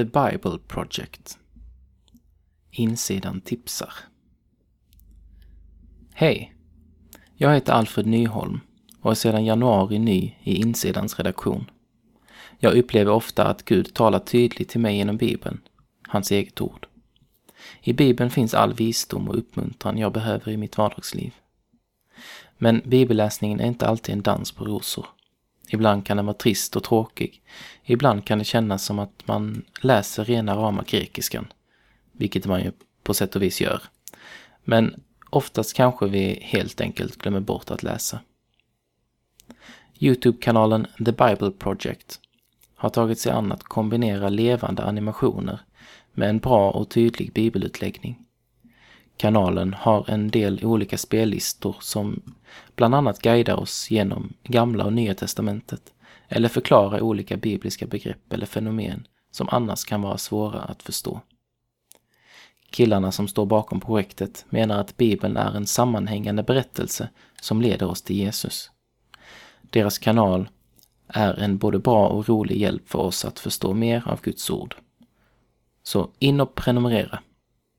The Bible Project. Insidan tipsar. Hej! Jag heter Alfred Nyholm och är sedan januari ny i Insidans redaktion. Jag upplever ofta att Gud talar tydligt till mig genom Bibeln, hans eget ord. I Bibeln finns all visdom och uppmuntran jag behöver i mitt vardagsliv. Men bibelläsningen är inte alltid en dans på rosor. Ibland kan den vara trist och tråkig. Ibland kan det kännas som att man läser rena rama grekiskan, vilket man ju på sätt och vis gör. Men oftast kanske vi helt enkelt glömmer bort att läsa. Youtube-kanalen The Bible Project har tagit sig an att kombinera levande animationer med en bra och tydlig bibelutläggning. Kanalen har en del olika spellistor som bland annat guidar oss genom Gamla och Nya Testamentet eller förklarar olika bibliska begrepp eller fenomen som annars kan vara svåra att förstå. Killarna som står bakom projektet menar att Bibeln är en sammanhängande berättelse som leder oss till Jesus. Deras kanal är en både bra och rolig hjälp för oss att förstå mer av Guds ord. Så in och prenumerera!